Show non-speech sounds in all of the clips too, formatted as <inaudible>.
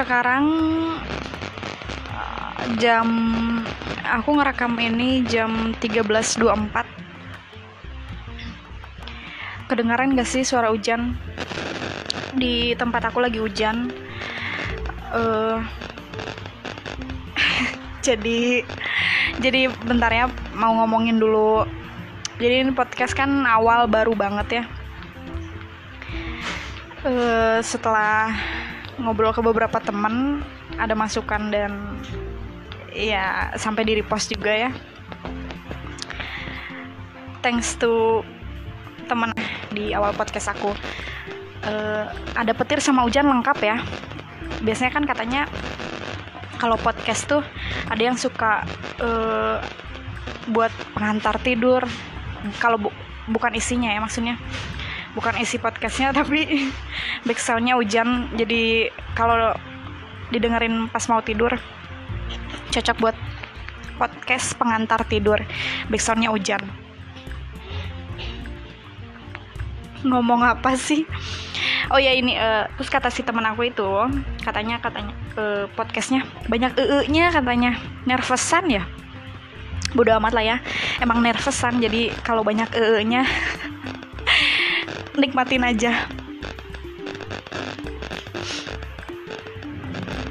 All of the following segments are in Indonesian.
sekarang jam aku ngerekam ini jam 13.24 kedengaran gak sih suara hujan? Di tempat aku lagi hujan. Uh, <laughs> jadi jadi bentar ya mau ngomongin dulu. Jadi ini podcast kan awal baru banget ya. Uh, setelah ngobrol ke beberapa temen ada masukan dan ya sampai di repost juga ya. Thanks to teman di awal podcast aku. Uh, ada petir sama hujan lengkap ya. Biasanya kan katanya kalau podcast tuh ada yang suka uh, buat pengantar tidur. Kalau bu bukan isinya ya maksudnya bukan isi podcastnya <laughs> tapi backsoundnya hujan. Jadi kalau didengerin pas mau tidur cocok buat podcast pengantar tidur. Backsoundnya hujan. Ngomong apa sih? Oh ya ini uh, terus kata si teman aku itu katanya katanya uh, podcastnya banyak ee nya katanya. Nervousan ya? Bodo amat lah ya. Emang nervousan jadi kalau banyak ee nya <laughs> nikmatin aja.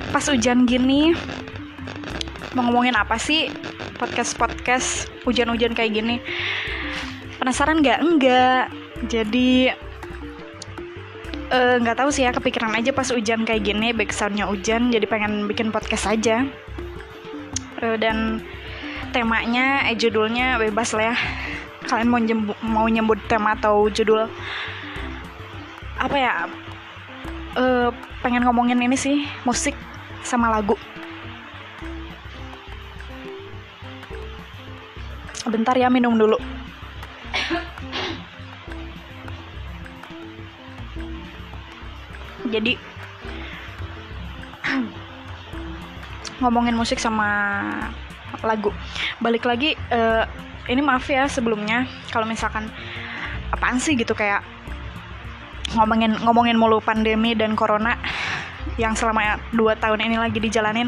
Pas hujan gini mau ngomongin apa sih podcast podcast hujan-hujan kayak gini? Penasaran nggak? Enggak jadi nggak uh, tahu sih ya kepikiran aja pas hujan kayak gini backsoundnya hujan jadi pengen bikin podcast aja. Uh, dan temanya eh judulnya bebas lah ya kalian mau nyebut, mau nyebut tema atau judul apa ya? Uh, pengen ngomongin ini sih musik sama lagu. Bentar ya minum dulu. Jadi ngomongin musik sama lagu. Balik lagi uh, ini maaf ya sebelumnya kalau misalkan apaan sih gitu kayak ngomongin ngomongin mulu pandemi dan corona yang selama dua tahun ini lagi dijalanin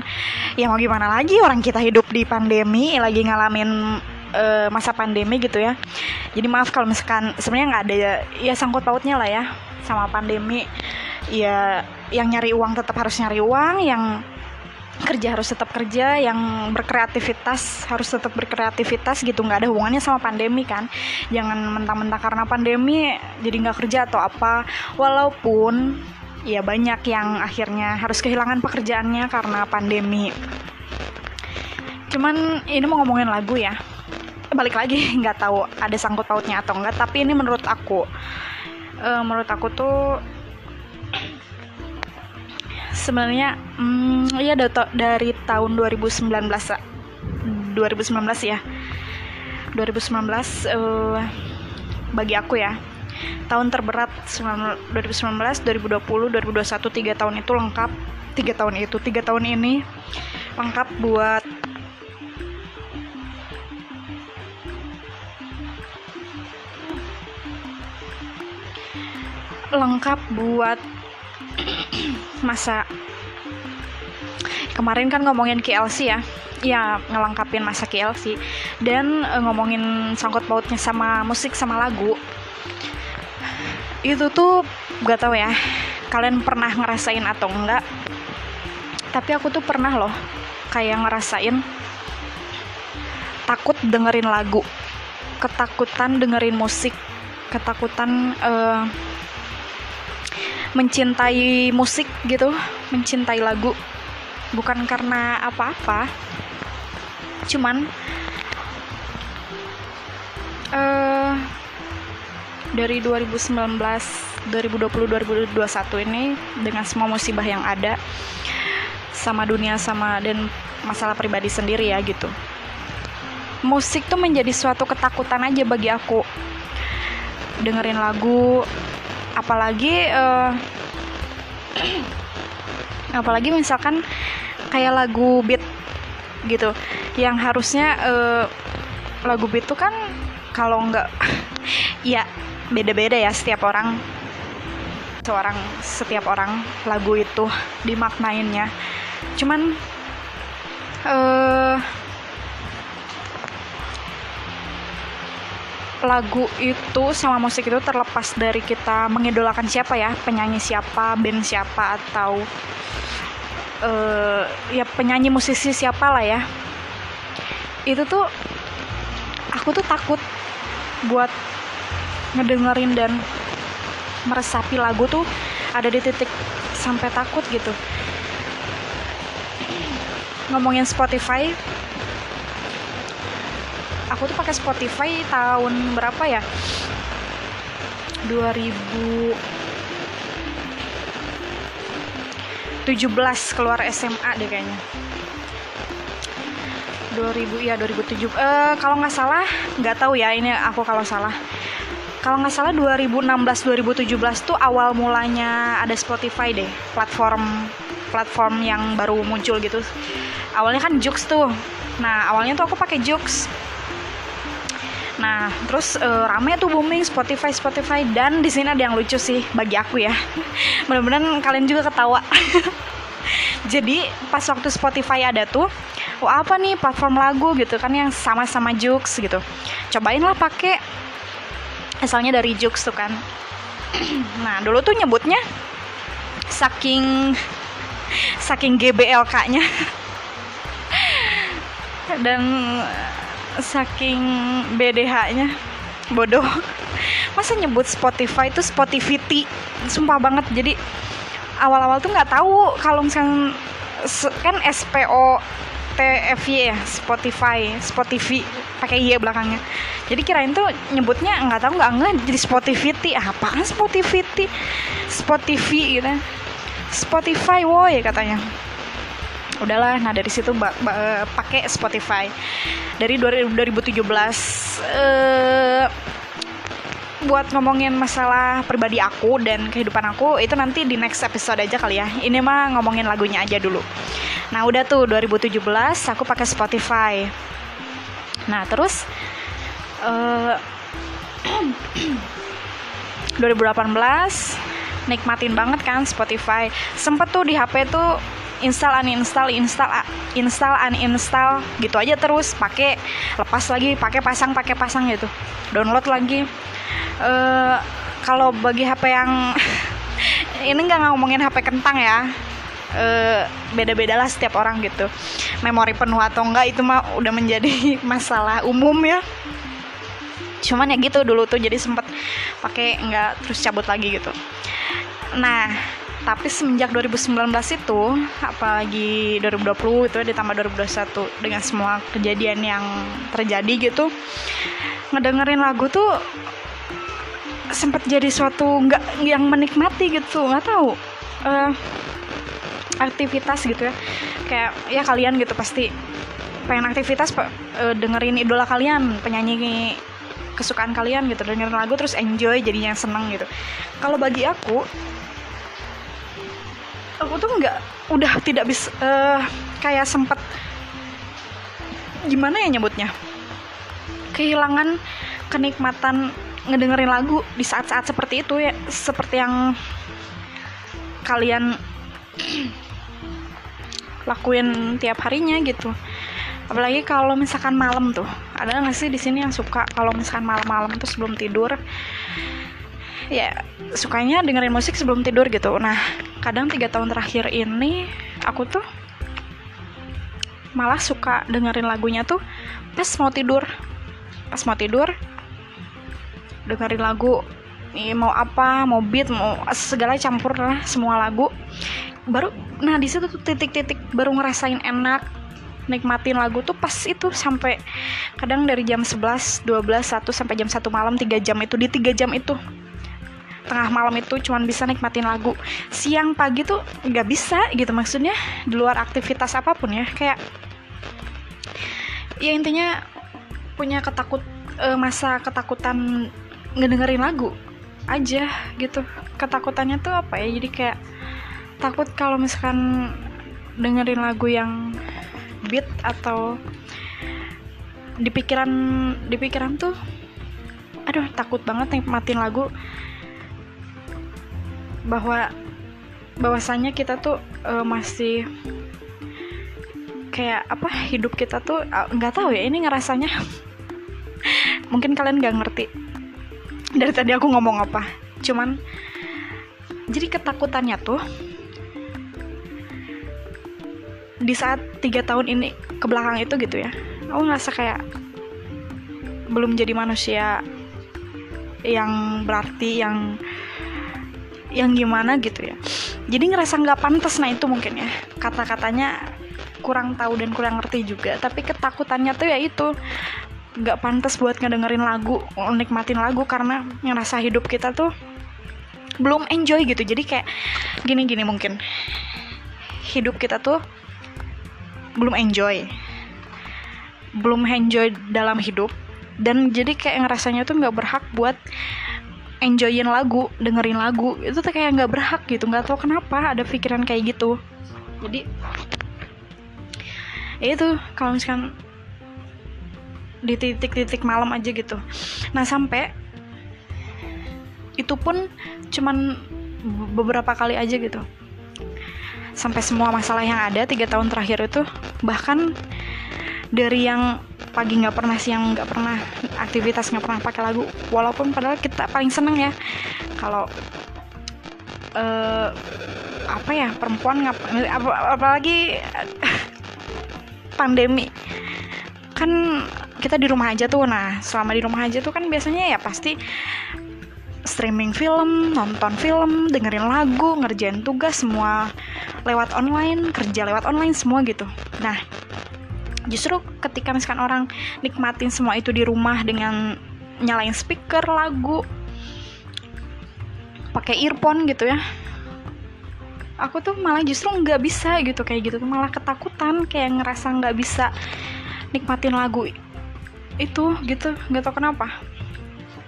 ya mau gimana lagi orang kita hidup di pandemi lagi ngalamin uh, masa pandemi gitu ya. Jadi maaf kalau misalkan sebenarnya nggak ada ya sangkut pautnya lah ya sama pandemi. Ya yang nyari uang tetap harus nyari uang yang kerja harus tetap kerja yang berkreativitas harus tetap berkreativitas gitu. Nggak ada hubungannya sama pandemi kan? Jangan mentang-mentang karena pandemi jadi nggak kerja atau apa. Walaupun ya banyak yang akhirnya harus kehilangan pekerjaannya karena pandemi. Cuman ini mau ngomongin lagu ya. Balik lagi <laughs> nggak tahu ada sangkut pautnya atau enggak tapi ini menurut aku uh, menurut aku tuh sebenarnya hmm, ya dari tahun 2019 2019 ya. 2019 uh, bagi aku ya tahun terberat 2019 2020 2021 tiga tahun itu lengkap. Tiga tahun itu tiga tahun ini lengkap buat lengkap buat <clears throat> masa kemarin kan ngomongin KLC ya. Ya ngelengkapin masa KLC dan e, ngomongin sangkut pautnya sama musik sama lagu. Itu tuh gak tau ya kalian pernah ngerasain atau enggak? Tapi aku tuh pernah loh kayak ngerasain takut dengerin lagu ketakutan dengerin musik ketakutan uh, mencintai musik gitu mencintai lagu. Bukan karena apa-apa. Cuman uh, dari 2019 2020 2021 ini dengan semua musibah yang ada sama dunia sama dan masalah pribadi sendiri ya gitu. Musik tuh menjadi suatu ketakutan aja bagi aku. Dengerin lagu apalagi uh, apalagi misalkan kayak lagu beat gitu. Yang harusnya uh, lagu beat tuh kan kalau nggak <laughs> ya beda-beda ya setiap orang. Seorang setiap orang lagu itu dimaknainnya. Cuman uh, lagu itu sama musik itu terlepas dari kita mengidolakan siapa ya penyanyi siapa band siapa atau uh, ya penyanyi musisi siapa lah ya. Itu tuh aku tuh takut buat ngedengerin dan meresapi lagu tuh ada di titik sampai takut gitu. Ngomongin Spotify aku tuh pakai Spotify tahun berapa ya? 2017 keluar SMA deh kayaknya. 2000 ya 2007 uh, kalau nggak salah nggak tahu ya ini aku kalau salah. Kalau nggak salah 2016 2017 tuh awal mulanya ada Spotify deh platform platform yang baru muncul gitu. Awalnya kan Jux tuh. Nah awalnya tuh aku pakai Jux nah terus uh, rame tuh booming Spotify Spotify dan di sini ada yang lucu sih bagi aku ya. <laughs> Mudah-mudahan kalian juga ketawa. <laughs> Jadi pas waktu Spotify ada tuh wah apa nih platform lagu? gitu kan yang sama-sama Jux gitu. Cobain lah pakai. Asalnya dari Jux tuh kan. <clears throat> Nah dulu tuh nyebutnya saking saking GBLK-nya <laughs> dan saking BDH-nya bodoh. Masa nyebut Spotify itu Spotify sumpah banget. Jadi awal-awal tuh nggak tahu kalau misalnya kan SPO TFY ya Spotify Spotify pakai y belakangnya. Jadi kirain tuh nyebutnya nggak tahu nggak nggak jadi Spotify apaan Spotify Spotify gitu. Spotify woi katanya udahlah nah dari situ pakai Spotify dari 2017 eh, buat ngomongin masalah pribadi aku dan kehidupan aku itu nanti di next episode aja kali ya ini mah ngomongin lagunya aja dulu Nah udah tuh 2017 aku pakai Spotify. Nah terus uh, eh, <clears throat> 2018 nikmatin banget kan Spotify. Sempet tuh di HP tuh install uninstall install install uninstall gitu aja terus. Pakai lepas lagi pakai pasang pakai pasang gitu. Download lagi. Uh, kalau bagi HP yang <laughs> ini nggak ngomongin HP kentang ya. Uh, beda-beda lah setiap orang gitu. Memori penuh atau enggak itu mah udah menjadi <laughs> masalah umum ya. Cuman ya gitu dulu tuh jadi sempet pakai enggak terus cabut lagi gitu. Nah tapi semenjak 2019 itu apalagi 2020 itu ditambah 2021 dengan semua kejadian yang terjadi gitu ngedengerin lagu tuh sempet jadi suatu nggak yang menikmati gitu nggak tahu uh, aktivitas gitu ya. Kayak ya kalian gitu pasti pengen aktivitas uh, dengerin idola kalian penyanyi kesukaan kalian gitu dengerin lagu terus enjoy jadinya seneng gitu. Kalau bagi aku aku tuh nggak udah tidak bisa uh, kayak sempet gimana ya nyebutnya? Kehilangan kenikmatan ngedengerin lagu di saat-saat seperti itu ya seperti yang kalian <clears throat> lakuin tiap harinya gitu. Apalagi kalau misalkan malam tuh ada nggak sih di sini yang suka kalau misalkan malam-malam tuh sebelum tidur ya sukanya dengerin musik sebelum tidur gitu. Nah kadang tiga tahun terakhir ini aku tuh malah suka dengerin lagunya tuh pas mau tidur. Pas mau tidur dengerin lagu mau apa mau beat mau segala campur lah semua lagu. Baru nah di situ tuh titik-titik baru ngerasain enak nikmatin lagu tuh pas itu sampai kadang dari jam 11, 12, 1 sampai jam 1 malam 3 jam itu di 3 jam itu tengah malam itu cuman bisa nikmatin lagu. Siang pagi tuh nggak bisa gitu maksudnya di luar aktivitas apa pun ya kayak ya intinya punya ketakut uh, masa ketakutan ngedengerin lagu aja gitu. Ketakutannya tuh apa ya? Jadi kayak takut kalau misalkan dengerin lagu yang beat atau di pikiran di pikiran tuh aduh takut banget nih matiin lagu bahwa bahwasannya kita tuh uh, masih kayak apa hidup kita tuh nggak uh, tahu ya ini ngerasanya. <laughs> Mungkin kalian nggak ngerti dari tadi aku ngomong apa. Cuman jadi ketakutannya tuh di saat tiga tahun ini ke belakang itu gitu ya aku ngerasa kayak belum jadi manusia yang berarti yang yang gimana gitu ya. Jadi ngerasa nggak pantas nah itu mungkin ya. Kata-katanya kurang tahu dan kurang ngerti juga tapi ketakutannya tuh ya itu. Nggak pantas buat ngedengerin lagu nikmatin lagu karena ngerasa hidup kita tuh belum enjoy gitu. Jadi kayak gini-gini mungkin. Hidup kita tuh belum enjoy. Belum enjoy dalam hidup. Dan jadi kayak ngerasanya tuh nggak berhak buat enjoyin lagu dengerin lagu. Itu tuh kayak nggak berhak gitu nggak tahu kenapa ada pikiran kayak gitu. Jadi ya itu kalau misalkan di titik-titik malam aja gitu. Nah sampai itu pun cuman beberapa kali aja gitu. Sampai semua masalah yang ada tiga tahun terakhir itu bahkan dari yang pagi nggak pernah siang nggak pernah aktivitas nggak pernah pakai lagu. Walaupun padahal kita paling seneng ya. Kalau uh, apa ya perempuan nggak ap apalagi <laughs> pandemi. Kan kita di rumah aja tuh nah selama di rumah aja tuh kan biasanya ya pasti streaming film, nonton film, dengerin lagu, ngerjain tugas semua lewat online, kerja lewat online semua gitu. Nah, justru ketika misalkan orang nikmatin semua itu di rumah dengan nyalain speaker lagu pakai earphone gitu ya aku tuh malah justru nggak bisa gitu kayak gitu malah ketakutan kayak ngerasa nggak bisa nikmatin lagu itu gitu. Nggak tau kenapa.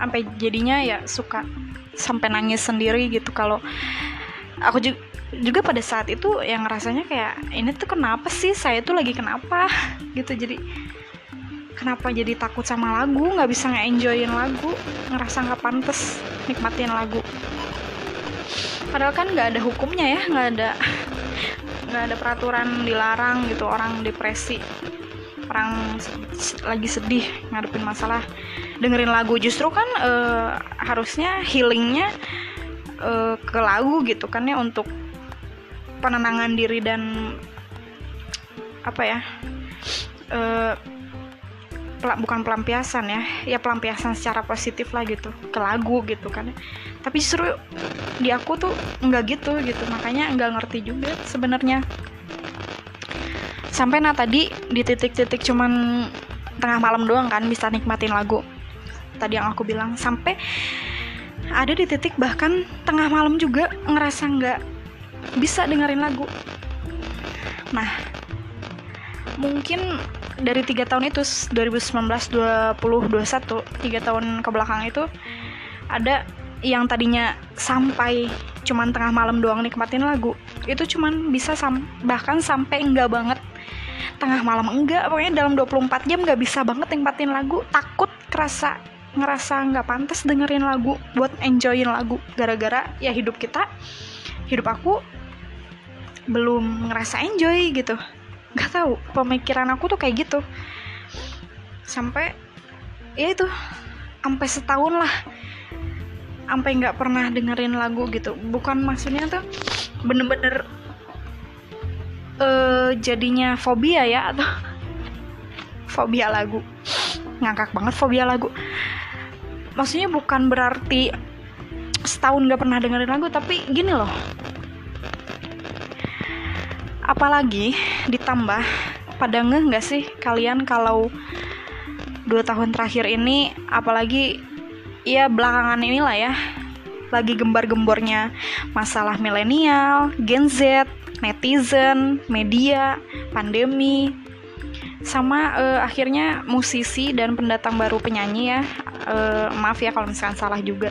Sampai jadinya ya suka sampai nangis sendiri gitu. Kalau aku juga juga pada saat itu yang rasanya kayak ini tuh kenapa sih? Saya tuh lagi kenapa? <laughs> Gitu. Jadi kenapa jadi takut sama lagu? Nggak bisa nge-enjoyin lagu. Ngerasa nggak pantas nikmatin lagu. Padahal kan nggak ada hukumnya ya. Nggak ada nggak ada peraturan dilarang gitu. Orang depresi. Orang lagi sedih ngadepin masalah. Dengerin lagu justru kan uh, harusnya healingnya uh, ke lagu gitu kan ya untuk penenangan diri dan apa ya uh, bukan pelampiasan ya ya pelampiasan secara positif lah gitu ke lagu gitu kan. Tapi justru di aku tuh nggak gitu gitu makanya nggak ngerti juga sebenarnya. Sampai nah tadi di titik-titik cuman tengah malam doang kan bisa nikmatin lagu. Tadi yang aku bilang sampai ada di titik bahkan tengah malam juga ngerasa nggak bisa dengerin lagu. Nah mungkin dari tiga tahun itu 2019 20 21 tiga tahun ke belakang itu ada yang tadinya sampai cuman tengah malam doang nikmatin lagu itu cuman bisa sam bahkan sampai enggak banget. Tengah malam enggak pokoknya dalam 24 jam nggak bisa banget nikmatin lagu takut kerasa ngerasa nggak pantas dengerin lagu buat enjoyin lagu gara-gara ya hidup kita hidup aku belum ngerasa enjoy gitu. Nggak tahu pemikiran aku tuh kayak gitu. Sampai ya itu sampai setahun lah. Sampai nggak pernah dengerin lagu gitu. Bukan maksudnya tuh bener-bener uh, jadinya fobia ya atau <laughs> fobia lagu. Ngangkak banget fobia lagu. Maksudnya bukan berarti setahun gak pernah dengerin lagu tapi gini loh apalagi ditambah pada ngeh nggak sih kalian kalau dua tahun terakhir ini? Apalagi ya belakangan inilah ya lagi gembar-gembornya masalah milenial, Gen Z, netizen, media, pandemi, sama uh, akhirnya musisi dan pendatang baru penyanyi ya, uh, maaf ya kalau misalkan salah juga,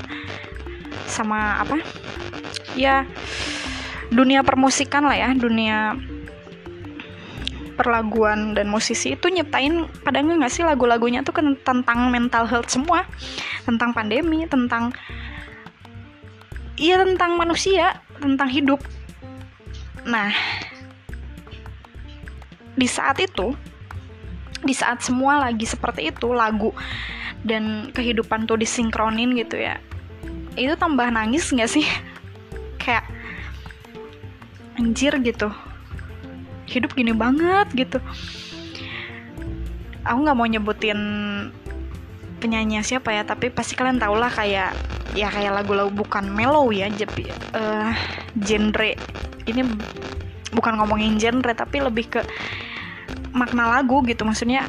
sama apa? Ya dunia permusikan lah ya dunia perlaguan dan musisi itu nyiptain pada nggak sih lagu-lagunya tuh kan tentang mental health semua tentang pandemi tentang iya tentang manusia tentang hidup. Nah di saat itu di saat semua lagi seperti itu lagu dan kehidupan tuh disinkronin gitu ya itu tambah nangis nggak sih? <laughs> Kayak anjir gitu. Hidup gini banget gitu. Aku nggak mau nyebutin penyanyi siapa ya tapi pasti kalian tau lah kayak ya kayak lagu-lagu bukan mellow ya jadi uh, genre. Ini bukan ngomongin genre tapi lebih ke makna lagu gitu. Maksudnya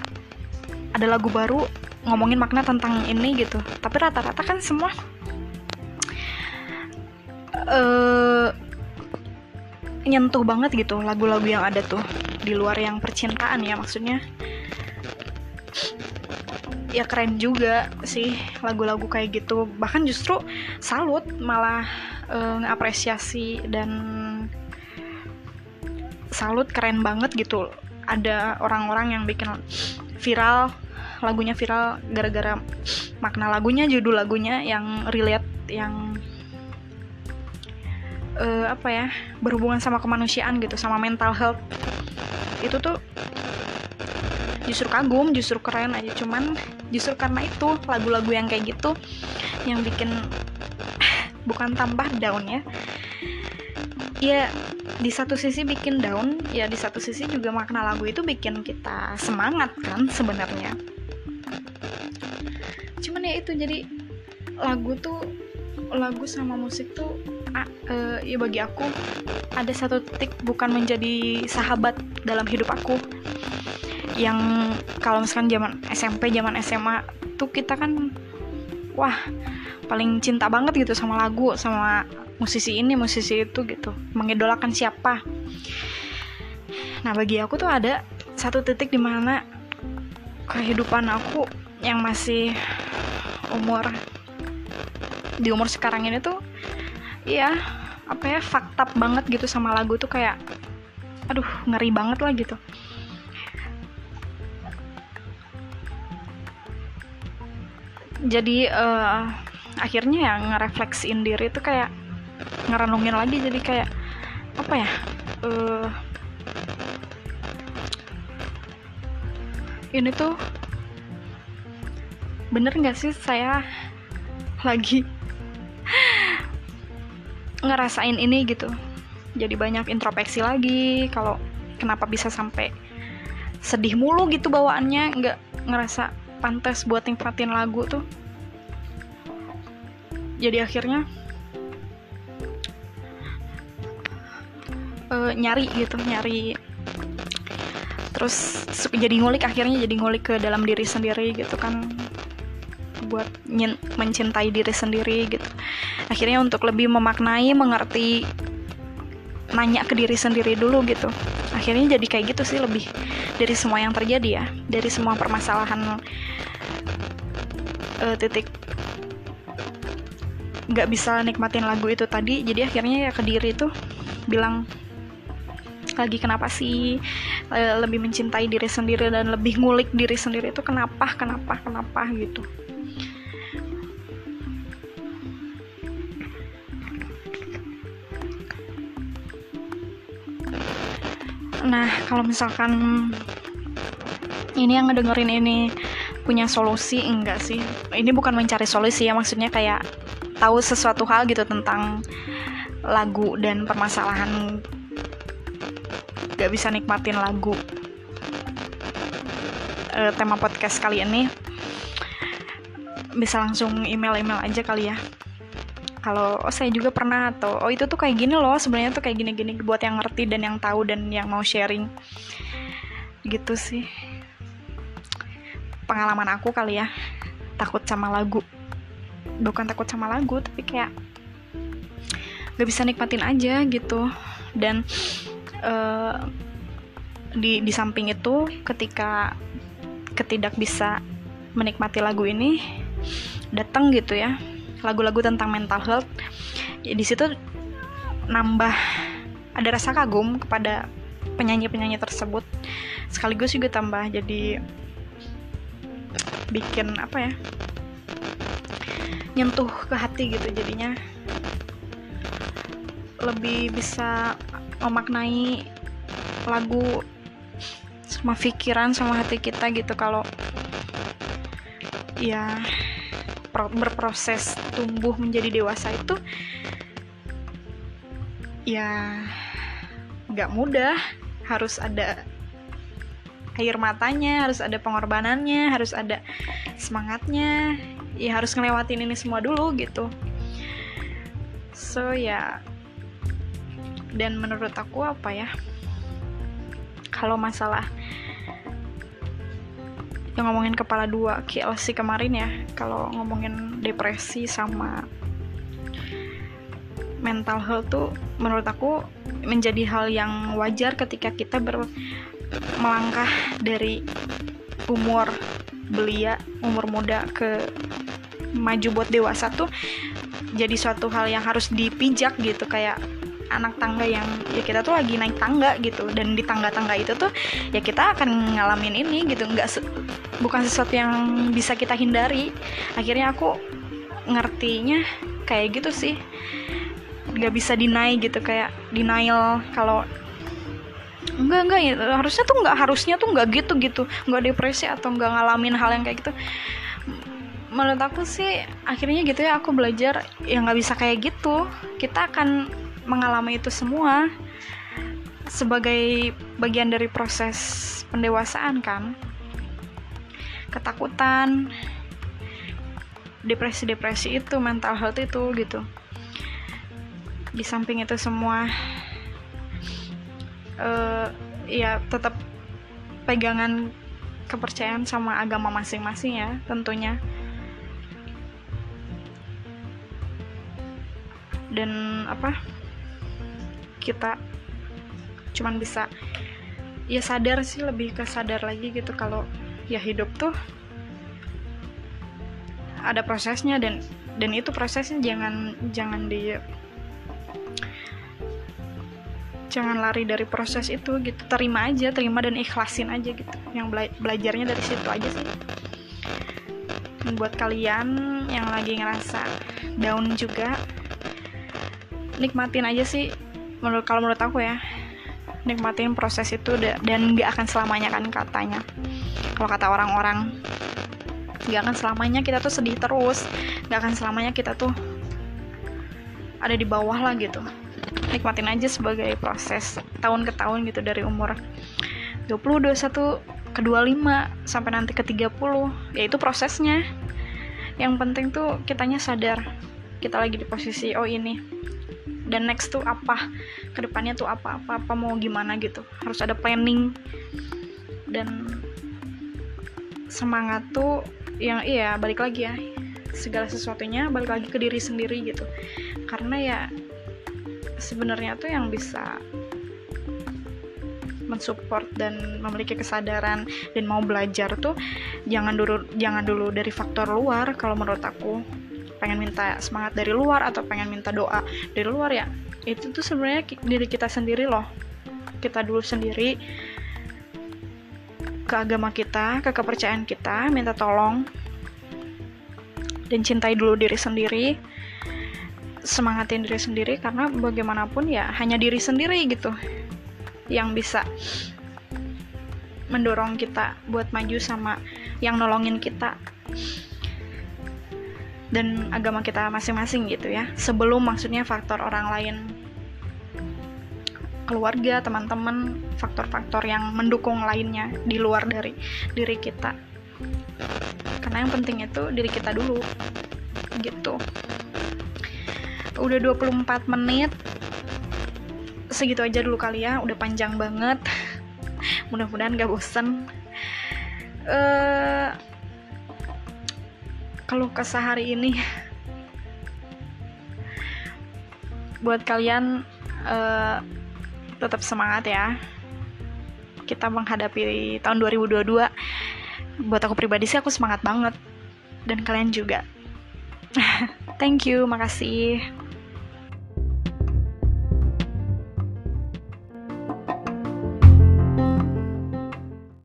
ada lagu baru ngomongin makna tentang ini gitu. Tapi rata-rata kan semua uh, nyentuh banget gitu lagu-lagu yang ada tuh di luar yang percintaan ya maksudnya. Ya keren juga sih lagu-lagu kayak gitu. Bahkan justru salut malah uh, ngapresiasi dan salut keren banget gitu. Ada orang-orang yang bikin viral lagunya viral gara-gara makna lagunya judul lagunya yang relate yang uh, apa ya berhubungan sama kemanusiaan gitu sama mental health. Itu tuh justru kagum justru keren aja. Cuman justru karena itu lagu-lagu yang kayak gitu yang bikin <sighs> bukan tambah down ya. Ya di satu sisi bikin down ya di satu sisi juga makna lagu itu bikin kita semangat kan sebenarnya. Cuman ya itu jadi lagu tuh lagu sama musik tuh uh, ya bagi aku ada satu titik bukan menjadi sahabat dalam hidup aku. Yang kalau misalkan zaman SMP zaman SMA tuh kita kan wah paling cinta banget gitu sama lagu sama musisi ini musisi itu gitu. Mengidolakan siapa. Nah bagi aku tuh ada satu titik di mana kehidupan aku yang masih umur di umur sekarang ini tuh iya apa ya fakta banget gitu sama lagu tuh kayak aduh ngeri banget lah gitu. Jadi uh, akhirnya ya ngerefleksiin diri itu kayak ngerenungin lagi jadi kayak apa ya uh, ini tuh bener nggak sih saya lagi ngerasain ini gitu. Jadi banyak introspeksi lagi kalau kenapa bisa sampai sedih mulu gitu bawaannya nggak ngerasa pantas buat nikmatin lagu tuh. Jadi akhirnya uh, nyari gitu nyari. Terus jadi ngulik akhirnya jadi ngulik ke dalam diri sendiri gitu kan buat mencintai diri sendiri gitu. Akhirnya untuk lebih memaknai mengerti nanya ke diri sendiri dulu gitu. Akhirnya jadi kayak gitu sih lebih dari semua yang terjadi ya dari semua permasalahan uh, titik nggak bisa nikmatin lagu itu tadi. Jadi akhirnya ya ke diri tuh bilang lagi kenapa sih uh, lebih mencintai diri sendiri dan lebih ngulik diri sendiri itu kenapa kenapa kenapa? gitu Nah, kalau misalkan ini yang ngedengerin ini punya solusi enggak sih? Ini bukan mencari solusi ya, maksudnya kayak tahu sesuatu hal gitu tentang lagu dan permasalahan gak bisa nikmatin lagu. E, tema podcast kali ini bisa langsung email-email aja kali ya kalau saya juga pernah atau oh itu tuh kayak gini loh sebenarnya tuh kayak gini-gini buat yang ngerti dan yang tahu dan yang mau sharing. Gitu sih. Pengalaman aku kali ya takut sama lagu. Bukan takut sama lagu tapi kayak gak bisa nikmatin aja gitu. Dan uh, di di samping itu ketika ketidak bisa menikmati lagu ini datang gitu ya lagu-lagu tentang mental health ya, di situ nambah ada rasa kagum kepada penyanyi-penyanyi tersebut. Sekaligus juga tambah jadi bikin apa ya nyentuh ke hati gitu jadinya. Lebih bisa memaknai lagu sama pikiran sama hati kita gitu kalau ya berproses tumbuh menjadi dewasa itu ya nggak mudah. Harus ada air matanya harus ada pengorbanannya harus ada semangatnya. Ya harus ngelewatin ini semua dulu gitu. So ya dan menurut aku apa ya kalau masalah yang ngomongin kepala dua KLC kemarin ya kalau ngomongin depresi sama mental health tuh menurut aku menjadi hal yang wajar ketika kita ber melangkah dari umur belia umur muda ke maju buat dewasa tuh jadi suatu hal yang harus dipijak gitu kayak anak tangga yang ya kita tuh lagi naik tangga gitu. Dan di tangga-tangga itu tuh ya kita akan ngalamin ini gitu. Nggak se bukan sesuatu yang bisa kita hindari. Akhirnya aku ngertinya kayak gitu sih. Nggak bisa deny gitu kayak denial kalau enggak enggak ya harusnya tuh nggak harusnya tuh nggak gitu gitu. Nggak depresi atau nggak ngalamin hal yang kayak gitu. Menurut aku sih akhirnya gitu ya aku belajar ya nggak bisa kayak gitu. Kita akan mengalami itu semua sebagai bagian dari proses pendewasaan kan? Ketakutan depresi-depresi itu mental health itu gitu. Di samping itu semua uh, ya tetap pegangan kepercayaan sama agama masing-masing ya tentunya. Dan apa kita cuman bisa ya sadar sih lebih ke sadar lagi gitu kalau ya hidup tuh ada prosesnya dan dan itu prosesnya jangan jangan di jangan lari dari proses itu gitu. Terima aja terima dan ikhlasin aja gitu. Yang bela belajarnya dari situ aja sih. Buat kalian yang lagi ngerasa down juga nikmatin aja sih menurut kalau menurut aku ya nikmatin proses itu dan nggak akan selamanya kan katanya. Kalau kata orang-orang nggak akan selamanya kita tuh sedih terus nggak akan selamanya kita tuh ada di bawah lah gitu. Nikmatin aja sebagai proses tahun ke tahun gitu dari umur 20, 21, ke 25 sampai nanti ke 30 yaitu prosesnya. Yang penting tuh kitanya sadar kita lagi di posisi oh ini dan next tuh apa ke depannya tuh apa apa apa mau gimana gitu. Harus ada planning dan semangat tuh yang iya balik lagi ya. Segala sesuatunya balik lagi ke diri sendiri gitu. Karena ya sebenarnya tuh yang bisa mensupport dan memiliki kesadaran dan mau belajar tuh jangan dulu jangan dulu dari faktor luar kalau menurut aku pengen minta semangat dari luar atau pengen minta doa dari luar ya itu tuh sebenarnya diri kita sendiri loh. Kita dulu sendiri ke agama kita ke kepercayaan kita minta tolong dan cintai dulu diri sendiri semangatin diri sendiri karena bagaimanapun ya hanya diri sendiri gitu yang bisa mendorong kita buat maju sama yang nolongin kita dan agama kita masing-masing gitu ya sebelum maksudnya faktor orang lain keluarga, teman-teman, faktor-faktor yang mendukung lainnya di luar dari diri kita. Karena yang penting itu diri kita dulu. Gitu. Udah 24 menit. Segitu aja dulu kali ya, udah panjang banget. <laughs> Mudah-mudahan gak bosen. Eh uh, keluh kesah hari ini buat kalian uh, tetap semangat ya. Kita menghadapi tahun 2022 buat aku pribadi sih aku semangat banget. Dan kalian juga. <laughs> Thank you makasih